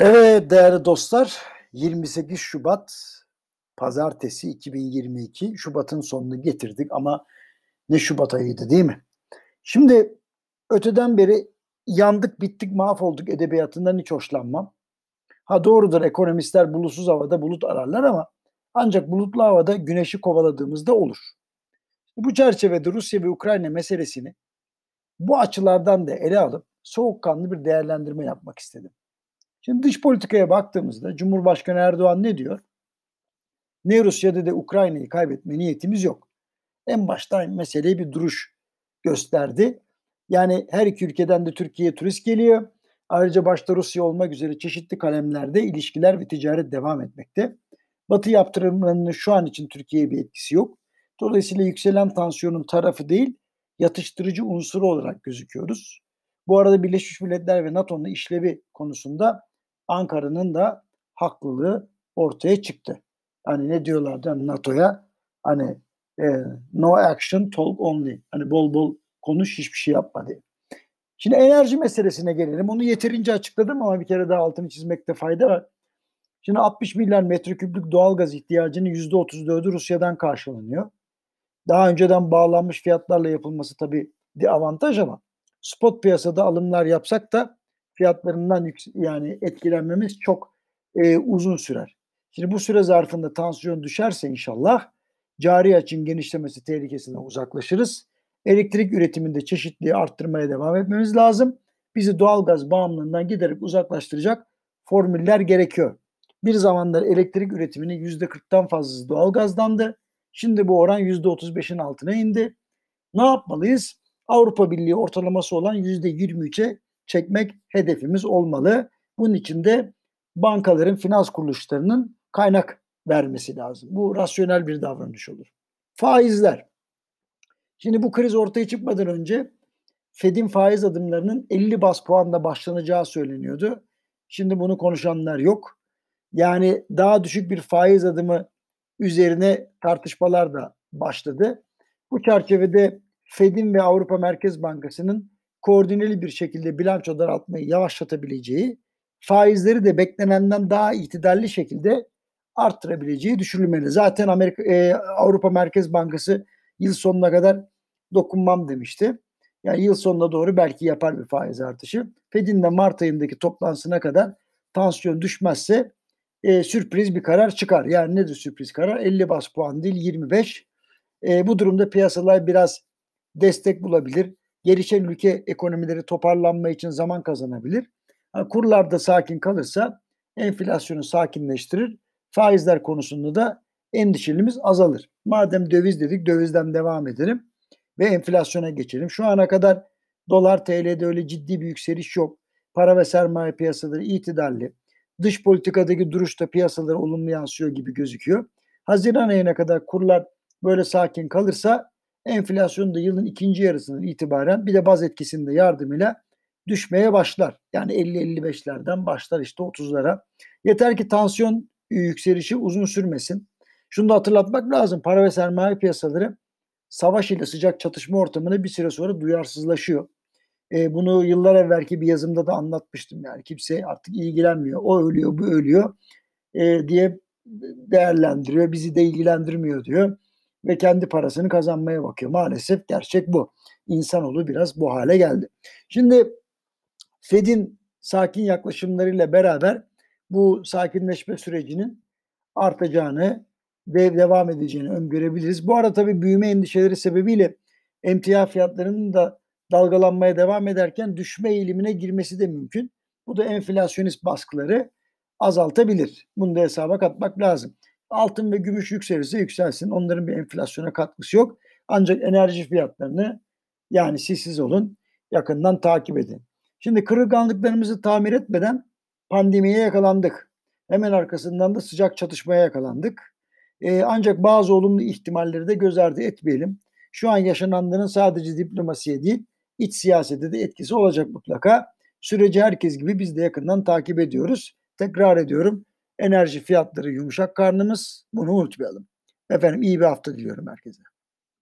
Evet değerli dostlar 28 Şubat Pazartesi 2022 Şubat'ın sonunu getirdik ama ne Şubat ayıydı değil mi? Şimdi öteden beri yandık bittik mahvolduk edebiyatından hiç hoşlanmam. Ha doğrudur ekonomistler bulutsuz havada bulut ararlar ama ancak bulutlu havada güneşi kovaladığımızda olur. Bu çerçevede Rusya ve Ukrayna meselesini bu açılardan da ele alıp soğukkanlı bir değerlendirme yapmak istedim. Şimdi dış politikaya baktığımızda Cumhurbaşkanı Erdoğan ne diyor? Ne Rusya'da da Ukrayna'yı kaybetme niyetimiz yok. En başta meseleye bir duruş gösterdi. Yani her iki ülkeden de Türkiye'ye turist geliyor. Ayrıca başta Rusya olmak üzere çeşitli kalemlerde ilişkiler ve ticaret devam etmekte. Batı yaptırımlarının şu an için Türkiye'ye bir etkisi yok. Dolayısıyla yükselen tansiyonun tarafı değil, yatıştırıcı unsuru olarak gözüküyoruz. Bu arada Birleşmiş Milletler ve NATO'nun işlevi konusunda Ankara'nın da haklılığı ortaya çıktı. Hani ne diyorlardı hani NATO'ya hani e, no action talk only. Hani bol bol konuş hiçbir şey yapma diye. Şimdi enerji meselesine gelelim. Onu yeterince açıkladım ama bir kere daha altını çizmekte fayda var. Şimdi 60 milyar metreküplük doğal gaz ihtiyacının %34'ü Rusya'dan karşılanıyor. Daha önceden bağlanmış fiyatlarla yapılması tabii bir avantaj ama spot piyasada alımlar yapsak da fiyatlarından yani etkilenmemiz çok e, uzun sürer. Şimdi bu süre zarfında tansiyon düşerse inşallah cari açın genişlemesi tehlikesinden uzaklaşırız. Elektrik üretiminde çeşitliliği arttırmaya devam etmemiz lazım. Bizi doğalgaz bağımlılığından giderek uzaklaştıracak formüller gerekiyor. Bir zamanlar elektrik üretiminin %40'tan fazlası doğalgazdandı. Şimdi bu oran %35'in altına indi. Ne yapmalıyız? Avrupa Birliği ortalaması olan %23'e çekmek hedefimiz olmalı. Bunun için de bankaların, finans kuruluşlarının kaynak vermesi lazım. Bu rasyonel bir davranış olur. Faizler. Şimdi bu kriz ortaya çıkmadan önce Fed'in faiz adımlarının 50 bas puanla başlanacağı söyleniyordu. Şimdi bunu konuşanlar yok. Yani daha düşük bir faiz adımı üzerine tartışmalar da başladı. Bu çerçevede Fed'in ve Avrupa Merkez Bankası'nın koordineli bir şekilde bilanço daraltmayı yavaşlatabileceği, faizleri de beklenenden daha itidalli şekilde arttırabileceği düşünülmeli. Zaten Amerika e, Avrupa Merkez Bankası yıl sonuna kadar dokunmam demişti. Yani yıl sonuna doğru belki yapar bir faiz artışı. Fed'in de Mart ayındaki toplantısına kadar tansiyon düşmezse e, sürpriz bir karar çıkar. Yani nedir sürpriz karar? 50 bas puan değil 25. E, bu durumda piyasalar biraz destek bulabilir gelişen ülke ekonomileri toparlanma için zaman kazanabilir. Kurlar da sakin kalırsa enflasyonu sakinleştirir. Faizler konusunda da endişelimiz azalır. Madem döviz dedik dövizden devam edelim ve enflasyona geçelim. Şu ana kadar dolar TL'de öyle ciddi bir yükseliş yok. Para ve sermaye piyasaları itidalli. Dış politikadaki duruş da piyasalara olumlu yansıyor gibi gözüküyor. Haziran ayına kadar kurlar böyle sakin kalırsa enflasyon da yılın ikinci yarısından itibaren bir de baz etkisinde yardımıyla düşmeye başlar. Yani 50-55'lerden başlar işte 30'lara. Yeter ki tansiyon yükselişi uzun sürmesin. Şunu da hatırlatmak lazım. Para ve sermaye piyasaları savaş ile sıcak çatışma ortamına bir süre sonra duyarsızlaşıyor. E, bunu yıllar evvelki bir yazımda da anlatmıştım. Yani kimse artık ilgilenmiyor. O ölüyor, bu ölüyor e, diye değerlendiriyor. Bizi de ilgilendirmiyor diyor ve kendi parasını kazanmaya bakıyor. Maalesef gerçek bu. İnsanoğlu biraz bu hale geldi. Şimdi Fed'in sakin yaklaşımlarıyla beraber bu sakinleşme sürecinin artacağını ve devam edeceğini öngörebiliriz. Bu arada tabii büyüme endişeleri sebebiyle emtia fiyatlarının da dalgalanmaya devam ederken düşme eğilimine girmesi de mümkün. Bu da enflasyonist baskıları azaltabilir. Bunu da hesaba katmak lazım. Altın ve gümüş yükselirse yükselsin. Onların bir enflasyona katkısı yok. Ancak enerji fiyatlarını yani siz siz olun yakından takip edin. Şimdi kırılganlıklarımızı tamir etmeden pandemiye yakalandık. Hemen arkasından da sıcak çatışmaya yakalandık. Ee, ancak bazı olumlu ihtimalleri de göz ardı etmeyelim. Şu an yaşananların sadece diplomasiye değil, iç siyasete de etkisi olacak mutlaka. Süreci herkes gibi biz de yakından takip ediyoruz. Tekrar ediyorum. Enerji fiyatları yumuşak karnımız. Bunu unutmayalım. Efendim iyi bir hafta diliyorum herkese.